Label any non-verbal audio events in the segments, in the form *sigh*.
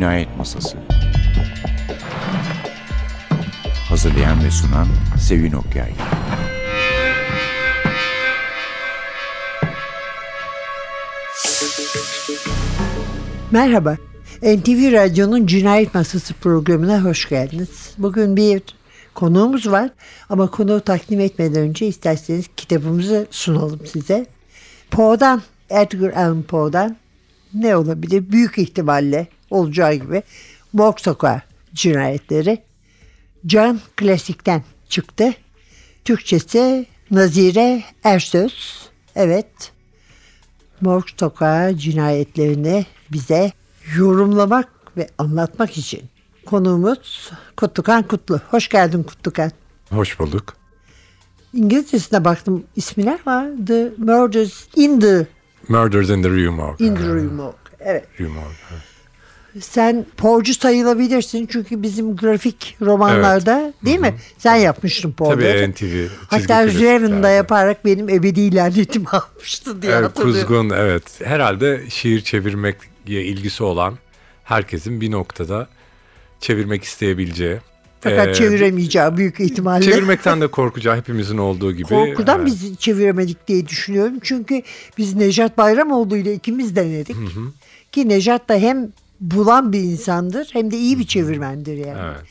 Cinayet Masası Hazırlayan ve sunan Sevin Okyay Merhaba. NTV Radyo'nun Cinayet Masası programına hoş geldiniz. Bugün bir konuğumuz var ama konuğu takdim etmeden önce isterseniz kitabımızı sunalım size. Poe'dan, Edgar Allan Poe'dan ne olabilir? Büyük ihtimalle olacağı gibi Morg Sokağı cinayetleri. Can Klasik'ten çıktı. Türkçesi Nazire Ersöz. Evet. Morg Sokağı cinayetlerini bize yorumlamak ve anlatmak için konuğumuz Kutlukan Kutlu. Hoş geldin Kutlukan. Hoş bulduk. İngilizcesine baktım ismine ama The Murders in the Murders in the Rue Morgue. in the Rue Morgue. Evet. Rue Morgue, evet. Sen Poe'cu sayılabilirsin çünkü bizim grafik romanlarda değil mi? Sen yapmıştın Poe'ları. Tabii NTV. Hatta klasiklerde. yaparak benim ebedi lanetimi *laughs* almıştı diye Evet, hatırlıyorum. Kuzgun evet. Herhalde şiir çevirmekle ilgisi olan herkesin bir noktada çevirmek isteyebileceği. Fakat Ee, çeviremeyeceğim büyük ihtimalle. Çevirmekten de korkacağı hepimizin olduğu gibi. Korkudan e, biz çeviremedik diye düşünüyorum. Çünkü biz Nejat Bayramoğlu ile ikimiz denedik. Ki Nejat da hem bulan bir insandır hem de iyi bir çevirmendir yani. Evet.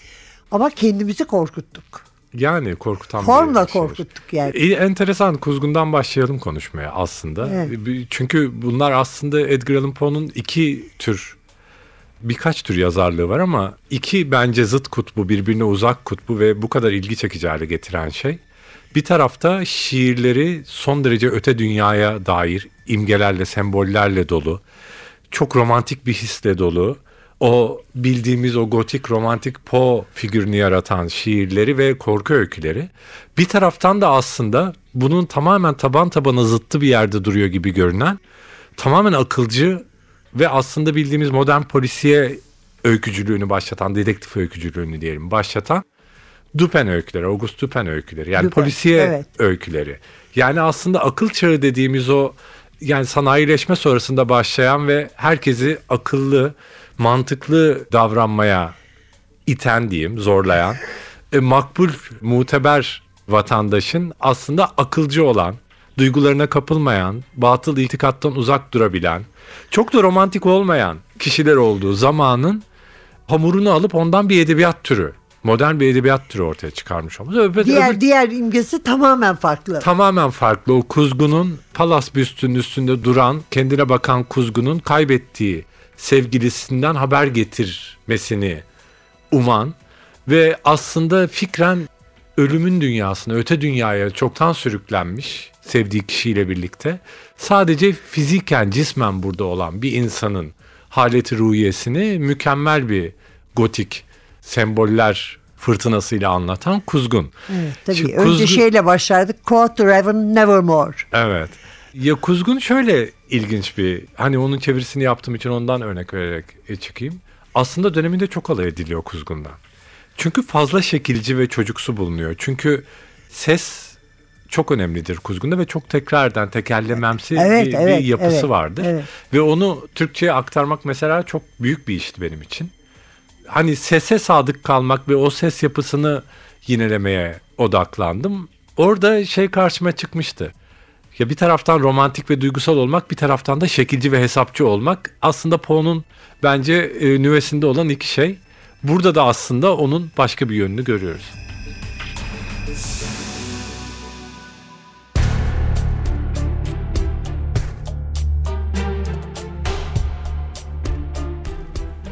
Ama kendimizi korkuttuk. Yani korkutan Formla bir şiir. korkuttuk yani. İyi, enteresan. Kuzgun'dan başlayalım konuşmaya aslında. Evet. Çünkü bunlar aslında Edgar Allan Poe'nun iki tür birkaç tür yazarlığı var ama iki bence zıt kutbu, birbirine uzak kutbu ve bu kadar ilgi çekici hale getiren şey. Bir tarafta şiirleri son derece öte dünyaya dair imgelerle, sembollerle dolu. Çok romantik bir hisle dolu. O bildiğimiz o gotik romantik Poe figürünü yaratan şiirleri ve korku öyküleri. Bir taraftan da aslında bunun tamamen taban tabana zıttı bir yerde duruyor gibi görünen tamamen akılcı ve aslında bildiğimiz modern polisiye öykücülüğünü başlatan, dedektif öykücülüğünü diyelim başlatan Dupin öyküleri, Auguste Dupin öyküleri. Yani Dupin, polisiye evet. öyküleri. Yani aslında akıl çağı dediğimiz o yani sanayileşme sonrasında başlayan ve herkesi akıllı, mantıklı davranmaya iten diyeyim, zorlayan, e, makbul, muteber vatandaşın aslında akılcı olan, duygularına kapılmayan, batıl itikattan uzak durabilen, çok da romantik olmayan kişiler olduğu zamanın hamurunu alıp ondan bir edebiyat türü, modern bir edebiyat türü ortaya çıkarmış olması. Öbür- Diğer öbür- diğer imgesi tamamen farklı. tamamen farklı. O kuzgunun palas büstünün üstünde duran, kendine bakan kuzgunun kaybettiği sevgilisinden haber getirmesini uman ve aslında fikren ölümün dünyasına, öte dünyaya çoktan sürüklenmiş sevdiği kişiyle birlikte sadece fiziken, cismen burada olan bir insanın haleti ruhiyesini mükemmel bir gotik semboller fırtınasıyla anlatan Kuzgun. Evet, tabii. Şimdi Önce Kuzgun- şeyle başlardık. Quote the Raven Nevermore. Evet. Ya Kuzgun şöyle ilginç bir hani onun çevirisini yaptığım için ondan örnek vererek e, çıkayım. Aslında döneminde çok alay ediliyor Kuzgun'dan. Çünkü fazla şekilci ve çocuksu bulunuyor. Çünkü ses çok önemlidir Kuzgun'da ve çok tekrardan tekerlememsi Evet, bir, evet, bir yapısı evet, vardır. evet. Ve onu Türkçe'ye aktarmak mesela çok büyük bir işti benim için. Hani sese sadık kalmak ve o ses yapısını yinelemeye odaklandım. Orada şey karşıma çıkmıştı. Ya bir taraftan romantik ve duygusal olmak, bir taraftan da şekilci ve hesapçı olmak aslında Poe'nun bence e, nüvesinde olan iki şey. Burada da aslında onun başka bir yönünü görüyoruz.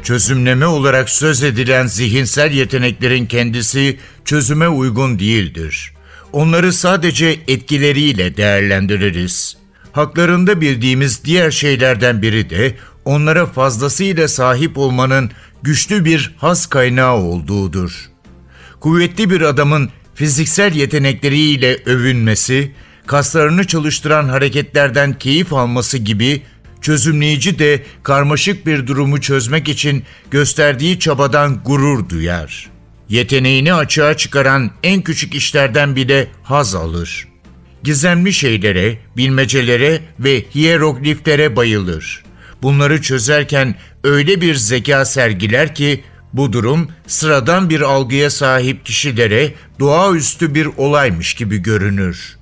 Çözümleme olarak söz edilen zihinsel yeteneklerin kendisi çözüme uygun değildir. Onları sadece etkileriyle değerlendiririz. Haklarında bildiğimiz diğer şeylerden biri de onlara fazlasıyla sahip olmanın güçlü bir has kaynağı olduğudur. Kuvvetli bir adamın fiziksel yetenekleriyle övünmesi, kaslarını çalıştıran hareketlerden keyif alması gibi çözümleyici de karmaşık bir durumu çözmek için gösterdiği çabadan gurur duyar. Yeteneğini açığa çıkaran en küçük işlerden bile haz alır. Gizemli şeylere, bilmecelere ve hierogliflere bayılır. bunları çözerken öyle bir zeka sergiler ki bu durum sıradan bir algıya sahip kişilere doğaüstü bir olaymış gibi görünür.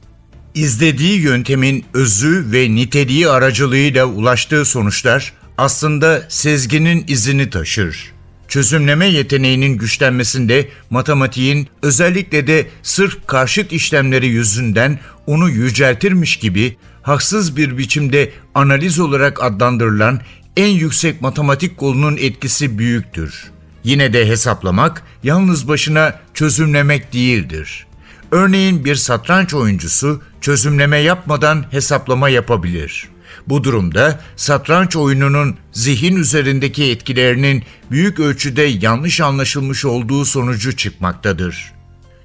İzlediği yöntemin özü ve niteliği aracılığıyla ulaştığı sonuçlar aslında sezginin izini taşır. Çözümleme yeteneğinin güçlenmesinde matematiğin özellikle de sırf karşıt işlemleri yüzünden onu yüceltirmiş gibi haksız bir biçimde analiz olarak adlandırılan en yüksek matematik kolunun etkisi büyüktür. Yine de hesaplamak yalnız başına çözümlemek değildir. Örneğin bir satranç oyuncusu çözümleme yapmadan hesaplama yapabilir. Bu durumda satranç oyununun zihin üzerindeki etkilerinin büyük ölçüde yanlış anlaşılmış olduğu sonucu çıkmaktadır.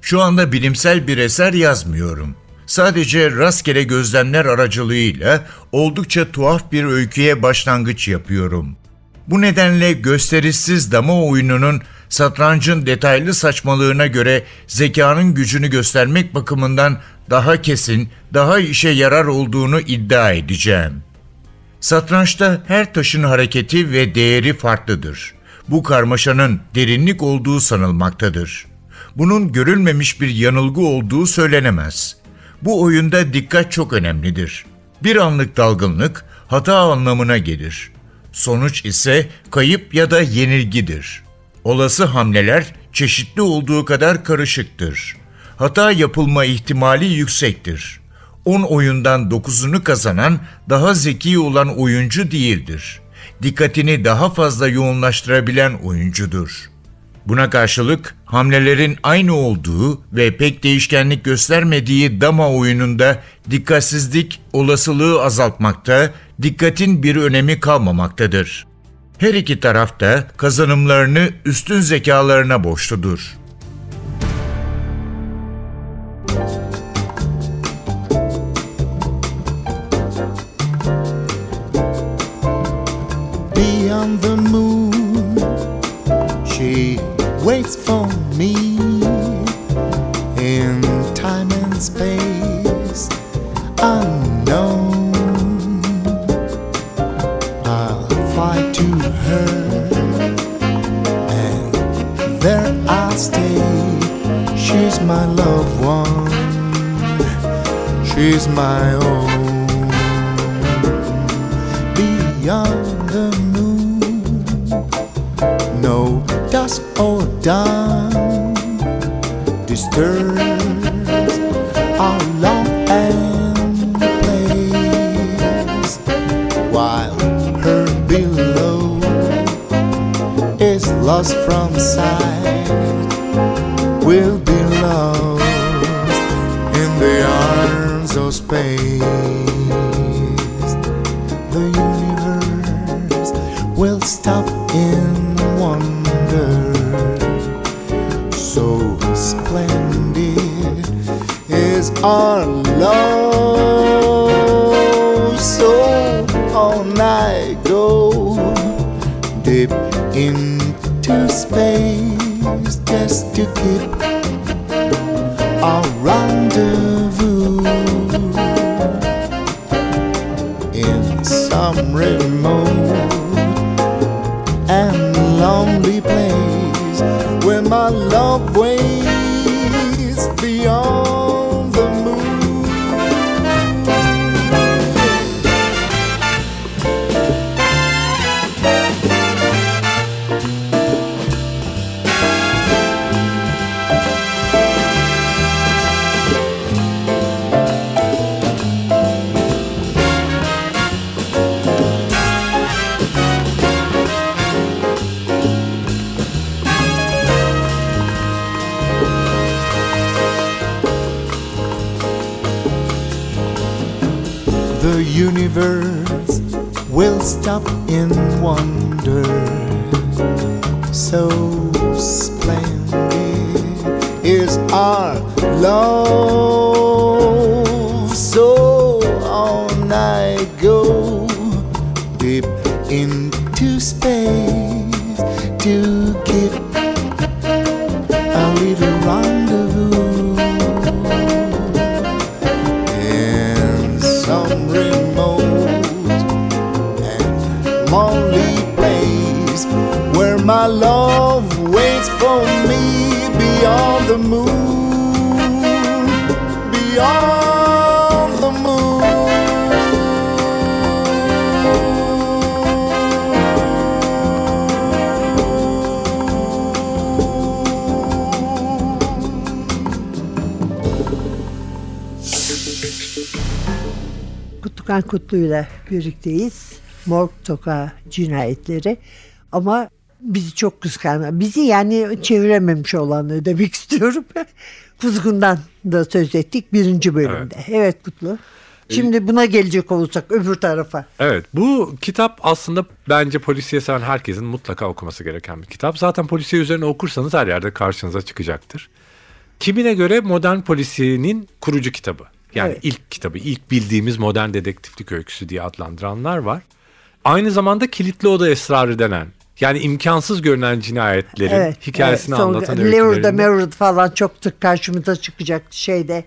Şu anda bilimsel bir eser yazmıyorum. Sadece rastgele gözlemler aracılığıyla oldukça tuhaf bir öyküye başlangıç yapıyorum. Bu nedenle gösterişsiz dama oyununun satrancın detaylı saçmalığına göre zekanın gücünü göstermek bakımından daha kesin, daha işe yarar olduğunu iddia edeceğim. Satrançta her taşın hareketi ve değeri farklıdır. Bu karmaşanın derinlik olduğu sanılmaktadır. Bunun görülmemiş bir yanılgı olduğu söylenemez. Bu oyunda dikkat çok önemlidir. Bir anlık dalgınlık hata anlamına gelir. Sonuç ise kayıp ya da yenilgidir. Olası hamleler çeşitli olduğu kadar karışıktır. Hata yapılma ihtimali yüksektir. 10 oyundan 9'unu kazanan daha zeki olan oyuncu değildir. Dikkatini daha fazla yoğunlaştırabilen oyuncudur. Buna karşılık hamlelerin aynı olduğu ve pek değişkenlik göstermediği dama oyununda dikkatsizlik olasılığı azaltmakta, dikkatin bir önemi kalmamaktadır. Her iki taraf da kazanımlarını üstün zekalarına borçludur. My own some remote and lonely place where my love waits Universe will stop in wonder. So splendid is our love. So on I go deep into space Kutlukan Kutlu'yla birlikteyiz. Morg Sokağı cinayetleri. Ama bizi çok kıskanma. Bizi yani çevirememiş olanları demek *laughs* istiyorum. Kuzgun'dan da söz ettik birinci bölümde. Evet, Kutlu. Şimdi buna gelecek olursak öbür tarafa. Evet bu kitap aslında bence polisiye seven herkesin mutlaka okuması gereken bir kitap. Zaten polisiye üzerine okursanız her yerde karşınıza çıkacaktır. Kimine göre modern polisiyenin kurucu kitabı. Yani Evet. ilk kitabı, ilk bildiğimiz modern dedektiflik öyküsü diye adlandıranlar var. Aynı zamanda kilitli oda esrarı denen yani imkansız görünen cinayetlerin hikayesini evet. Anlatan öykülerinde. Merritt falan çok sık karşımıza çıkacak şeyde.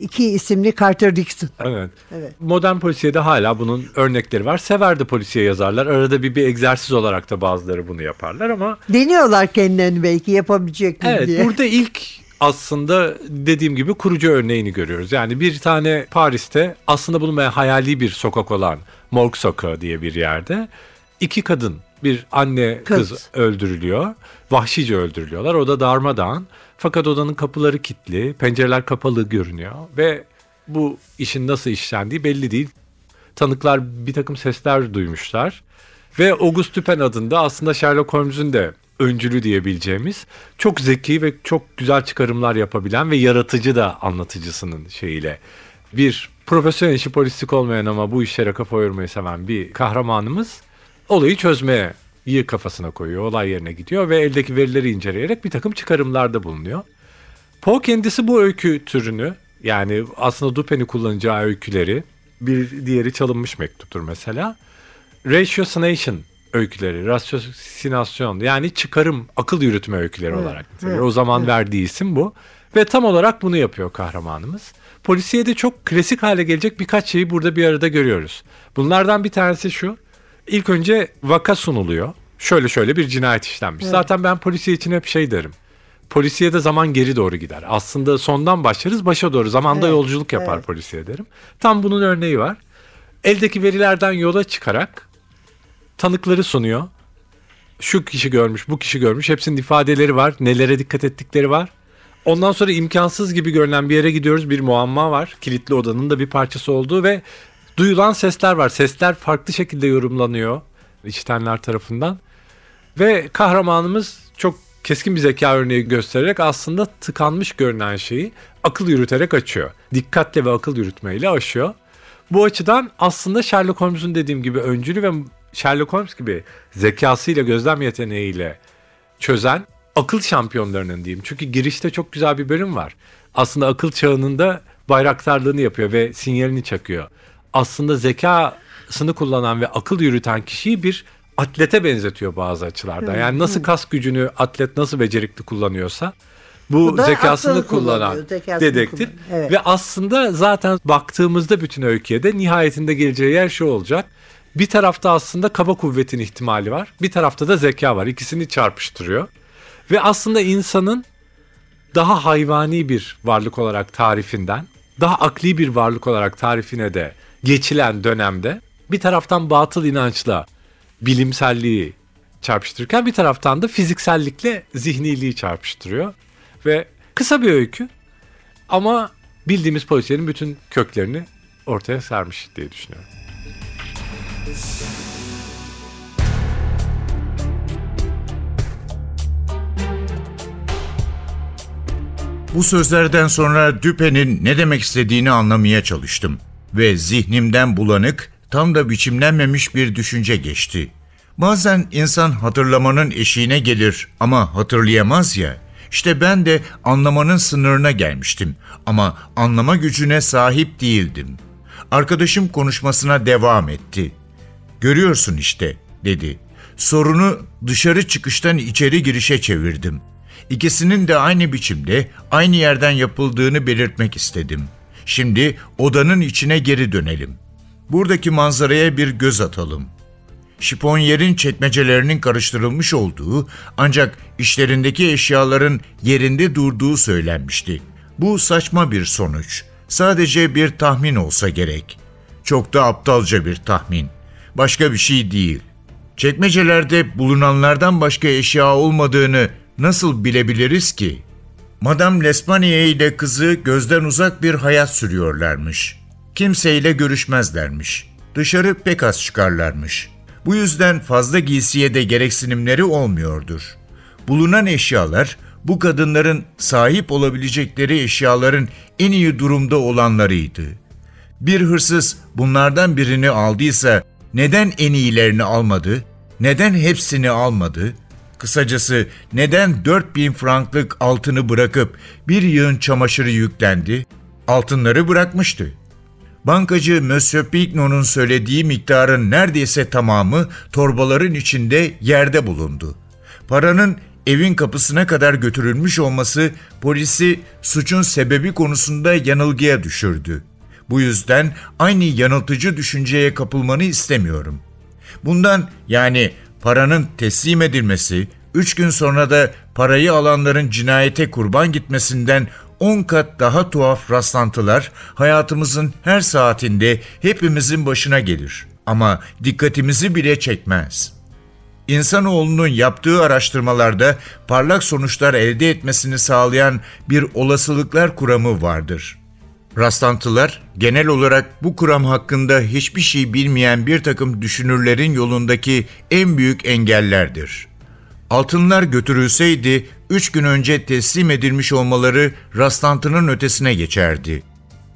İki isimli Carter Dixon. Evet. Evet. Modern polisiyede hala bunun örnekleri var. Sever de polisiye yazarlar. Arada bir, bir egzersiz olarak da bazıları bunu yaparlar ama Deniyorlar kendilerini belki yapabilecek mi Evet diye. burada ilk aslında dediğim gibi kurucu örneğini görüyoruz. Yani bir tane Paris'te aslında bulunmayan hayali bir sokak olan Morgue Sokağı diye bir yerde iki kadın bir anne kız, Kız. öldürülüyor. Vahşice öldürülüyorlar. Oda darmadağın. Fakat odanın kapıları kilitli, pencereler kapalı görünüyor ve bu işin nasıl işlendiği belli değil. Tanıklar bir takım sesler duymuşlar. Ve August Dupin adında aslında Sherlock Holmes'un de öncülü diyebileceğimiz çok zeki ve çok güzel çıkarımlar yapabilen ve yaratıcı da anlatıcısının şeyiyle bir profesyonel işi polislik olmayan ama bu işlere kafa yormayı seven bir kahramanımız olayı çözmeye iyi kafasına koyuyor. Olay yerine gidiyor ve eldeki verileri inceleyerek bir takım çıkarımlarda bulunuyor. Poe kendisi bu öykü türünü yani aslında Dupin'i kullanacağı öyküleri bir diğeri çalınmış mektuptur mesela. Ratiocination öyküleri, rasyosinasyon yani çıkarım, akıl yürütme öyküleri olarak. niteliyor. o zaman verdiği isim bu. Ve tam olarak bunu yapıyor kahramanımız. Polisiye de çok klasik hale gelecek birkaç şeyi burada bir arada görüyoruz. Bunlardan bir tanesi şu. İlk önce vaka sunuluyor. Şöyle şöyle bir cinayet işlenmiş. Zaten ben polisiye için hep şey derim. Polisiye de zaman geri doğru gider. Aslında sondan başlarız başa doğru. Zamanda Evet, yolculuk yapar evet. polisiye derim. Tam bunun örneği var. Eldeki verilerden yola çıkarak tanıkları sunuyor. Şu kişi görmüş, bu kişi görmüş. Hepsinin ifadeleri var. Nelere dikkat ettikleri var. Ondan sonra imkansız gibi görünen bir yere gidiyoruz. Bir muamma var. Kilitli odanın da bir parçası olduğu ve duyulan sesler var. Sesler farklı şekilde yorumlanıyor işitenler tarafından. Ve kahramanımız çok keskin bir zeka örneği göstererek aslında tıkanmış görünen şeyi akıl yürüterek açıyor. Dikkatle ve akıl yürütmeyle aşıyor. Bu açıdan aslında Sherlock Holmes'un dediğim gibi öncülü ve Sherlock Holmes gibi zekasıyla gözlem yeteneğiyle çözen akıl şampiyonlarının diyeyim. Çünkü girişte çok güzel bir bölüm var. Aslında akıl çağının da bayraktarlığını yapıyor ve sinyalini çakıyor. Aslında zekasını kullanan ve akıl yürüten kişiyi bir atlete benzetiyor bazı açılardan. Yani nasıl kas gücünü atlet nasıl becerikli kullanıyorsa bu, Bu zekasını kullanan zekasını dedektif kullanıyor. Evet. ve aslında zaten baktığımızda bütün öyküye de nihayetinde geleceği yer şu olacak. Bir tarafta aslında kaba kuvvetin ihtimali var. Bir tarafta da zeka var. İkisini çarpıştırıyor. Ve aslında insanın daha hayvani bir varlık olarak tarifinden, daha akli bir varlık olarak tarifine de geçilen dönemde bir taraftan batıl inançla bilimselliği çarpıştırırken bir taraftan da fiziksellikle zihniliği çarpıştırıyor. Ve kısa bir öykü ama bildiğimiz polisiyenin bütün köklerini ortaya sermiş diye düşünüyorum. Bu sözlerden sonra Düpen'in ne demek istediğini anlamaya çalıştım ve zihnimden bulanık, tam da biçimlenmemiş bir düşünce geçti. Bazen insan hatırlamanın eşiğine gelir ama hatırlayamaz ya. İşte ben de anlamanın sınırına gelmiştim ama anlama gücüne sahip değildim. Arkadaşım konuşmasına devam etti. Görüyorsun işte, dedi. Sorunu dışarı çıkıştan içeri girişe çevirdim. İkisinin de aynı biçimde, aynı yerden yapıldığını belirtmek istedim. Şimdi odanın içine geri dönelim. Buradaki manzaraya bir göz atalım. şifonyerin çekmecelerinin karıştırılmış olduğu ancak işlerindeki eşyaların yerinde durduğu söylenmişti. Bu saçma bir sonuç. Sadece bir tahmin olsa gerek. Çok da aptalca bir tahmin. Başka bir şey değil. Çekmecelerde bulunanlardan başka eşya olmadığını nasıl bilebiliriz ki? Madame L'Espanaye ile kızı gözden uzak bir hayat sürüyorlarmış. Kimseyle görüşmezlermiş. Dışarı pek az çıkarlarmış. Bu yüzden fazla giysiye de gereksinimleri olmuyordur. Bulunan eşyalar bu kadınların sahip olabilecekleri eşyaların en iyi durumda olanlarıydı. Bir hırsız bunlardan birini aldıysa neden en iyilerini almadı? Neden hepsini almadı? Kısacası neden 4000 franklık altını bırakıp bir yığın çamaşırı yüklendi? Altınları bırakmıştı. Bankacı Monsieur Pignon'un söylediği miktarın neredeyse tamamı torbaların içinde yerde bulundu. Paranın evin kapısına kadar götürülmüş olması polisi suçun sebebi konusunda yanılgıya düşürdü. Bu yüzden aynı yanıltıcı düşünceye kapılmanı istemiyorum. Bundan yani paranın teslim edilmesi, üç gün sonra da parayı alanların cinayete kurban gitmesinden 10 kat daha tuhaf rastlantılar hayatımızın her saatinde hepimizin başına gelir. Ama dikkatimizi bile çekmez. İnsanoğlunun yaptığı araştırmalarda parlak sonuçlar elde etmesini sağlayan bir olasılıklar kuramı vardır. Rastlantılar genel olarak bu kuram hakkında hiçbir şey bilmeyen bir takım düşünürlerin yolundaki en büyük engellerdir. Altınlar götürülseydi, üç gün önce teslim edilmiş olmaları rastlantının ötesine geçerdi.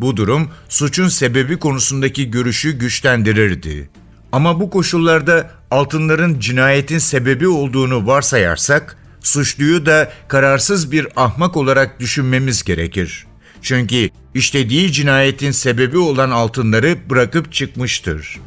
Bu durum suçun sebebi konusundaki görüşü güçlendirirdi. Ama bu koşullarda altınların cinayetin sebebi olduğunu varsayarsak, suçluyu da kararsız bir ahmak olarak düşünmemiz gerekir. Çünkü işlediği cinayetin sebebi olan altınları bırakıp çıkmıştır.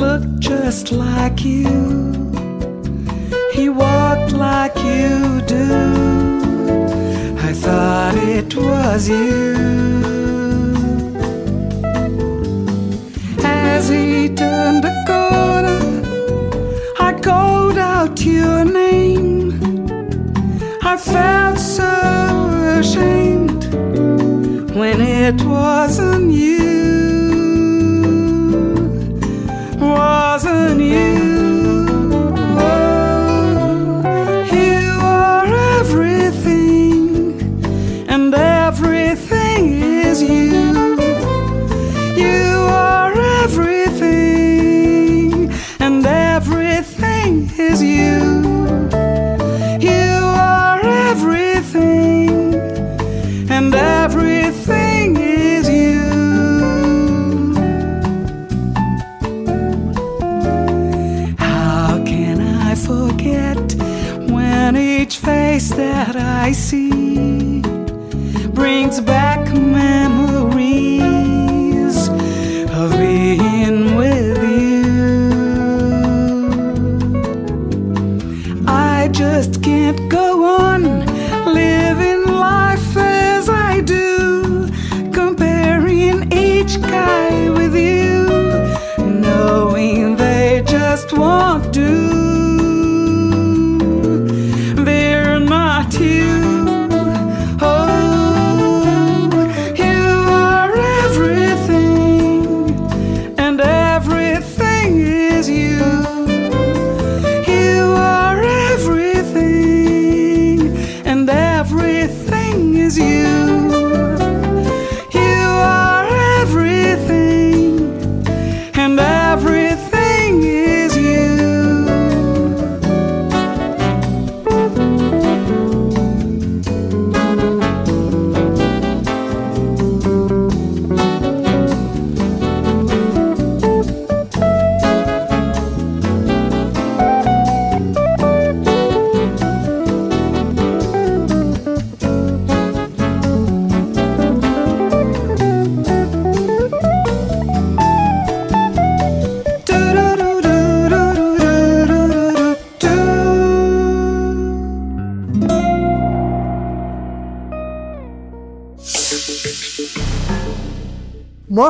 Looked just like you. He walked like you do. I thought it was you. As he turned the corner, I called out your name. I felt so ashamed when it wasn't you, wasn't you. Just won't do.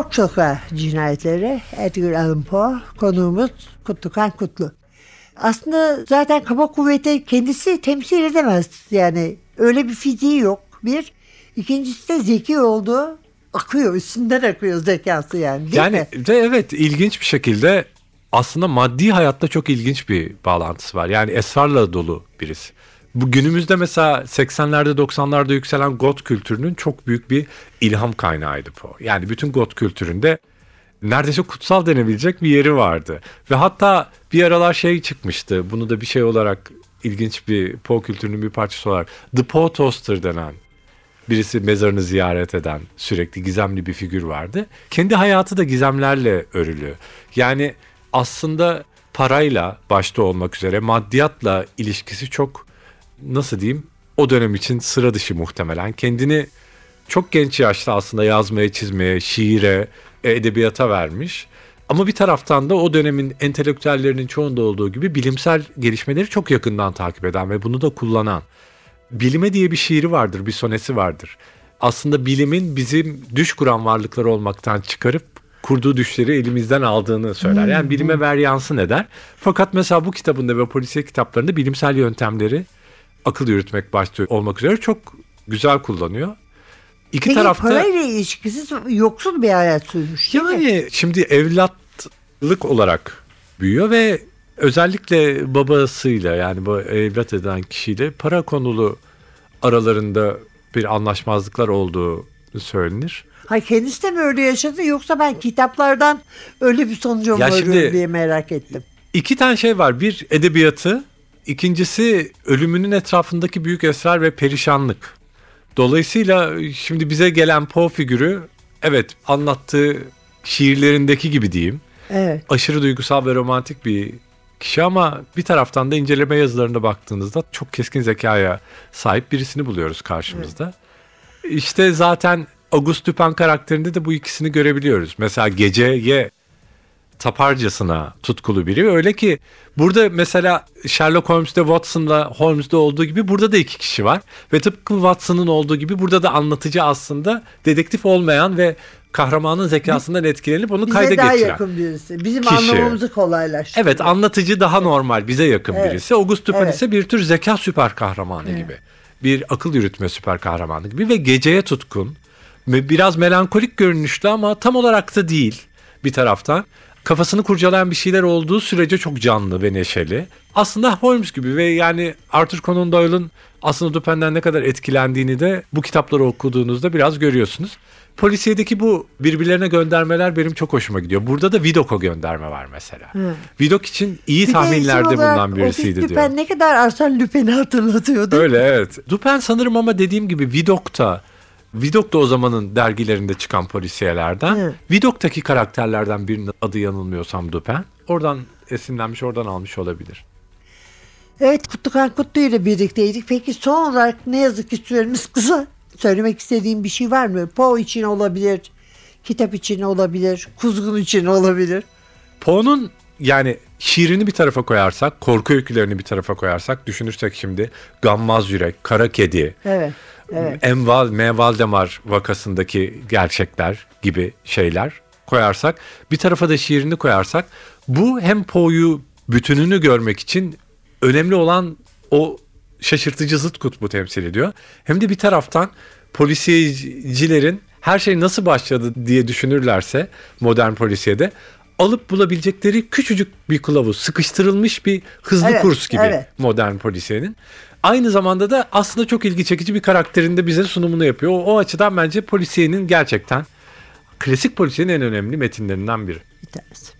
Morg Sokağı cinayetleri Edgar Allan Poe konuğumuz Kutlukan Kutlu. Aslında zaten kaba kuvveti kendisi temsil edemez. Yani öyle bir fiziği yok. Bir. İkincisi de zeki olduğu akıyor. Üstünden akıyor zekası yani. Değil yani mi? de evet ilginç bir şekilde aslında maddi hayatta çok ilginç bir bağlantısı var. Yani esrarla dolu birisi. Bu günümüzde mesela 80'lerde 90'larda yükselen got kültürünün çok büyük bir ilham kaynağıydı Poe. Yani bütün got kültüründe neredeyse kutsal denebilecek bir yeri vardı. Ve hatta bir aralar şey çıkmıştı. Bunu da bir şey olarak ilginç bir Poe kültürünün bir parçası olarak. The Poe Toaster denen birisi mezarını ziyaret eden sürekli gizemli bir figür vardı. Kendi hayatı da gizemlerle örülü. Yani aslında parayla başta olmak üzere maddiyatla ilişkisi çok nasıl diyeyim o dönem için sıra dışı muhtemelen. Kendini çok genç yaşta aslında yazmaya, çizmeye, şiire, e, edebiyata vermiş. Ama bir taraftan da o dönemin entelektüellerinin çoğunda olduğu gibi bilimsel gelişmeleri çok yakından takip eden ve bunu da kullanan. Bilime diye bir şiiri vardır, bir sonesi vardır. Aslında bilimin bizim düş kuran varlıklar olmaktan çıkarıp kurduğu düşleri elimizden aldığını söyler. Yani bilime ver yansın eder. Fakat mesela bu kitabında ve polisiye kitaplarında bilimsel yöntemleri akıl yürütmek başta olmak üzere çok güzel kullanıyor. İki Peki tarafta parayla ilişkisiz yoksul bir hayat sürmüş değil mi? yani şimdi evlatlık olarak büyüyor ve özellikle babasıyla yani bu evlat eden kişiyle para konulu aralarında bir anlaşmazlıklar olduğu söylenir. Hay kendisi de mi öyle yaşadı yoksa ben kitaplardan öyle bir sonuca mı varıyorum diye merak ettim. İki tane şey var. Bir edebiyatı, ikincisi ölümünün etrafındaki büyük esrar ve perişanlık. Dolayısıyla şimdi bize gelen Poe figürü evet anlattığı şiirlerindeki gibi diyeyim. Evet. aşırı duygusal ve romantik bir kişi ama bir taraftan da inceleme yazılarına baktığınızda çok keskin zekaya sahip birisini buluyoruz karşımızda. İşte zaten Auguste Dupin karakterinde de bu ikisini görebiliyoruz. Mesela geceye taparcasına tutkulu biri. Öyle ki burada mesela Sherlock Holmes'te Watson'la Holmes'de olduğu gibi burada da iki kişi var. Ve tıpkı Watson'ın olduğu gibi burada da anlatıcı aslında dedektif olmayan ve kahramanın zekasından etkilenip onu kayda Bize daha geçiren. yakın birisi. Bizim kişi. anlamamızı kolaylaştırıyor. Evet anlatıcı daha normal bize yakın Evet. birisi. Auguste Dupin Evet. ise bir tür zeka süper kahramanı gibi. Bir akıl yürütme süper kahramanı gibi ve geceye tutkun. Biraz melankolik görünüşlü ama tam olarak da değil bir taraftan. Kafasını kurcalayan bir şeyler olduğu sürece çok canlı ve neşeli. Aslında Holmes gibi ve yani Arthur Conan Doyle'ın aslında Dupin'den ne kadar etkilendiğini de bu kitapları okuduğunuzda biraz görüyorsunuz. Polisiyedeki bu birbirlerine göndermeler benim çok hoşuma gidiyor. Burada da Vidoc'a gönderme var mesela. Vidocq için iyi Bir de tahminlerde olarak bulunan birisiydi diyor. Lupin ne kadar Arsène Lupin'i hatırlatıyordu. Öyle evet. Dupin sanırım ama dediğim gibi Vidoc'ta Vidocq da o zamanın dergilerinde çıkan polisiyelerden. Hı. Vidoc'taki karakterlerden birinin adı yanılmıyorsam Dupin. Oradan esinlenmiş, oradan almış olabilir. Evet Kutlukan Kutlu ile birlikteydik. Peki son olarak ne yazık ki süremiz kısa. Söylemek istediğim bir şey var mı? Poe için olabilir, kitap için olabilir, kuzgun için olabilir. Poe'nun yani şiirini bir tarafa koyarsak, korku öykülerini bir tarafa koyarsak, düşünürsek şimdi Gammaz Yürek, Kara Kedi, Evet. Evet. Enval, M. Valdemar vakasındaki gerçekler gibi şeyler koyarsak, bir tarafa da şiirini koyarsak, bu hem Poe'yu bütününü görmek için önemli olan o şaşırtıcı zıt kutbu temsil ediyor. Hem de bir taraftan polisiyecilerin her şey nasıl başladı diye düşünürlerse modern polisiyede alıp bulabilecekleri küçücük bir kılavuz, sıkıştırılmış bir hızlı Evet, kurs gibi evet. modern polisiyenin. Aynı zamanda da aslında çok ilgi çekici bir karakterinde bize sunumunu yapıyor. O, o açıdan bence polisiyenin gerçekten klasik polisiyenin en önemli metinlerinden biri. Bir tanesi.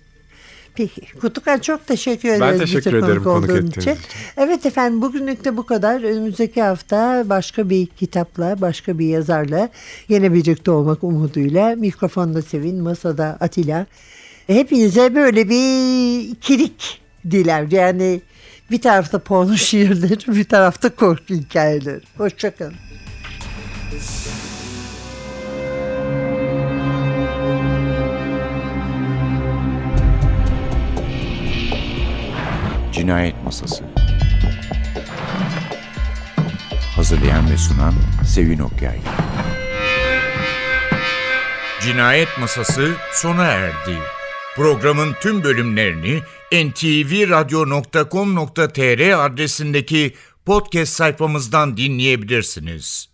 Peki. Kutlukan çok teşekkür ederiz. Ben teşekkür konuk ederim konuk olduğun ettiğiniz için. Evet efendim bugünlük de bu kadar. Önümüzdeki hafta başka bir kitapla, başka bir yazarla yine birlikte olmak umuduyla. Mikrofonda Sevin, masada Atilla. Hepinize böyle bir ikilik diler. Yani bir tarafta porno *laughs* şiirleri, bir tarafta korku hikayeleri. Hoşçakalın. Cinayet Masası Hazırlayan ve sunan Sevin Okyay Cinayet Masası sona erdi. Programın tüm bölümlerini ntvradio.com.tr adresindeki podcast sayfamızdan dinleyebilirsiniz.